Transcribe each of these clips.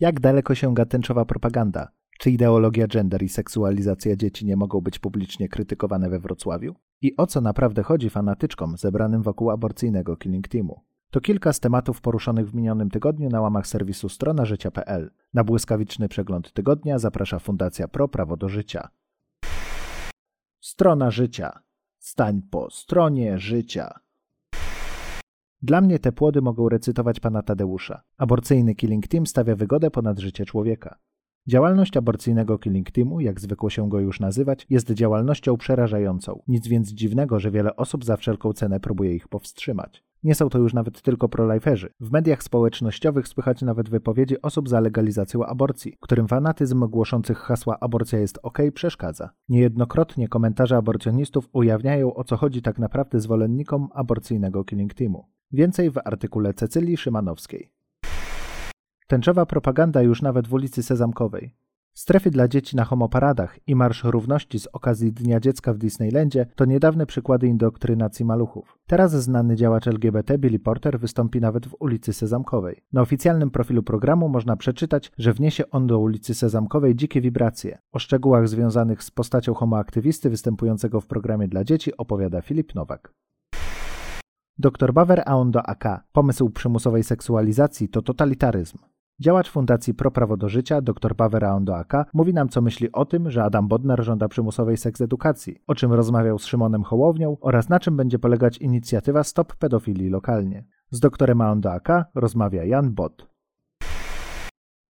Jak daleko sięga tęczowa propaganda? Czy ideologia gender i seksualizacja dzieci nie mogą być publicznie krytykowane we Wrocławiu? I o co naprawdę chodzi fanatyczkom zebranym wokół aborcyjnego Killing Teamu? To kilka z tematów poruszonych w minionym tygodniu na łamach serwisu strona życia.pl. Na błyskawiczny przegląd tygodnia zaprasza Fundacja Pro Prawo do Życia. Strona życia. Stań po stronie życia. Dla mnie te płody mogą recytować pana Tadeusza. Aborcyjny Killing Team stawia wygodę ponad życie człowieka. Działalność aborcyjnego Killing Teamu, jak zwykło się go już nazywać, jest działalnością przerażającą. Nic więc dziwnego, że wiele osób za wszelką cenę próbuje ich powstrzymać. Nie są to już nawet tylko proliferzy. W mediach społecznościowych słychać nawet wypowiedzi osób za legalizacją aborcji, którym fanatyzm głoszących hasła aborcja jest ok przeszkadza. Niejednokrotnie komentarze aborcjonistów ujawniają o co chodzi tak naprawdę zwolennikom aborcyjnego Killing Teamu. Więcej w artykule Cecylii Szymanowskiej. Tęczowa propaganda już nawet w ulicy Sezamkowej. Strefy dla dzieci na homoparadach i Marsz Równości z okazji Dnia Dziecka w Disneylandzie to niedawne przykłady indoktrynacji maluchów. Teraz znany działacz LGBT Billy Porter wystąpi nawet w ulicy Sezamkowej. Na oficjalnym profilu programu można przeczytać, że wniesie on do ulicy Sezamkowej dzikie wibracje. O szczegółach związanych z postacią homoaktywisty występującego w programie dla dzieci opowiada Filip Nowak. Dr Bawer Aondo AK. Pomysł przymusowej seksualizacji to totalitaryzm. Działacz Fundacji Pro Prawo do Życia, dr Paweł Aondoaka, mówi nam co myśli o tym, że Adam Bodnar żąda przymusowej seks edukacji, o czym rozmawiał z Szymonem Hołownią oraz na czym będzie polegać inicjatywa Stop Pedofilii lokalnie. Z doktorem Aondoaka rozmawia Jan Bod.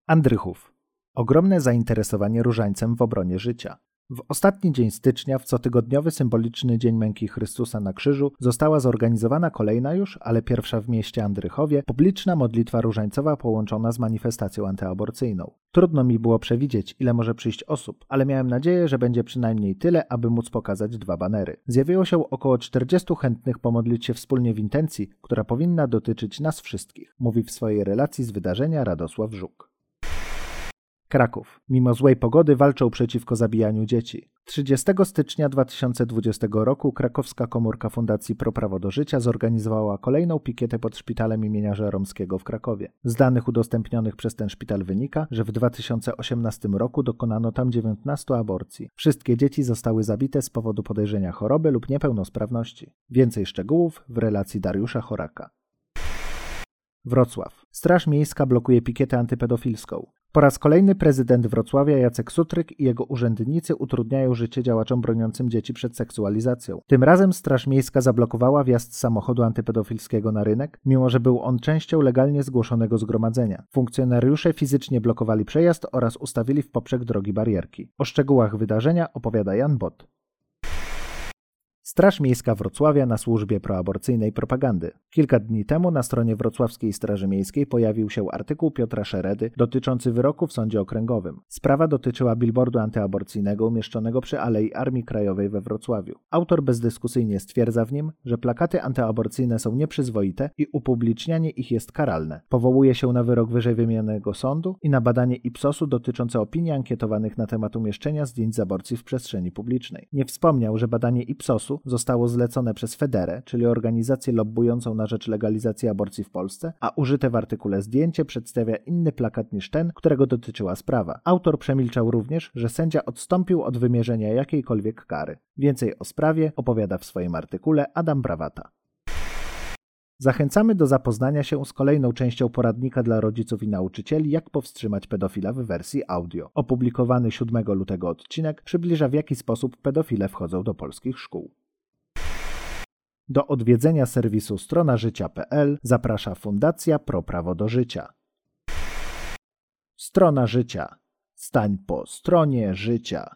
Andrychów. Ogromne zainteresowanie różańcem w obronie życia. W ostatni dzień stycznia, w cotygodniowy symboliczny Dzień Męki Chrystusa na krzyżu, została zorganizowana kolejna już, ale pierwsza w mieście Andrychowie, publiczna modlitwa różańcowa połączona z manifestacją antyaborcyjną. Trudno mi było przewidzieć, ile może przyjść osób, ale miałem nadzieję, że będzie przynajmniej tyle, aby móc pokazać dwa banery. Zjawiło się około 40 chętnych pomodlić się wspólnie w intencji, która powinna dotyczyć nas wszystkich, mówi w swojej relacji z wydarzenia Radosław Żuk. Kraków. Mimo złej pogody walczą przeciwko zabijaniu dzieci. 30 stycznia 2020 roku krakowska komórka Fundacji Pro Prawo do Życia zorganizowała kolejną pikietę pod szpitalem imienia Żeromskiego w Krakowie. Z danych udostępnionych przez ten szpital wynika, że w 2018 roku dokonano tam 19 aborcji. Wszystkie dzieci zostały zabite z powodu podejrzenia choroby lub niepełnosprawności. Więcej szczegółów w relacji Dariusza Choraka. Wrocław. Straż Miejska blokuje pikietę antypedofilską. Po raz kolejny prezydent Wrocławia Jacek Sutryk i jego urzędnicy utrudniają życie działaczom broniącym dzieci przed seksualizacją. Tym razem Straż Miejska zablokowała wjazd samochodu antypedofilskiego na rynek, mimo że był on częścią legalnie zgłoszonego zgromadzenia. Funkcjonariusze fizycznie blokowali przejazd oraz ustawili w poprzek drogi barierki. O szczegółach wydarzenia opowiada Jan Bot. Straż Miejska Wrocławia na służbie proaborcyjnej propagandy. Kilka dni temu na stronie Wrocławskiej Straży Miejskiej pojawił się artykuł Piotra Szeredy dotyczący wyroku w sądzie okręgowym. Sprawa dotyczyła billboardu antyaborcyjnego umieszczonego przy Alei Armii Krajowej we Wrocławiu. Autor bezdyskusyjnie stwierdza w nim, że plakaty antyaborcyjne są nieprzyzwoite i upublicznianie ich jest karalne. Powołuje się na wyrok wyżej wymienionego sądu i na badanie Ipsosu dotyczące opinii ankietowanych na temat umieszczenia zdjęć z aborcji w przestrzeni publicznej. Nie wspomniał, że badanie Ipsosu zostało zlecone przez Federę, czyli organizację lobbującą na rzecz legalizacji aborcji w Polsce, a użyte w artykule zdjęcie przedstawia inny plakat niż ten, którego dotyczyła sprawa. Autor przemilczał również, że sędzia odstąpił od wymierzenia jakiejkolwiek kary. Więcej o sprawie opowiada w swoim artykule Adam Brawata. Zachęcamy do zapoznania się z kolejną częścią poradnika dla rodziców i nauczycieli, jak powstrzymać pedofila w wersji audio. Opublikowany 7 lutego odcinek przybliża w jaki sposób pedofile wchodzą do polskich szkół. Do odwiedzenia serwisu stronażycia.pl zaprasza Fundacja Pro Prawo do Życia. Strona Życia. Stań po stronie życia.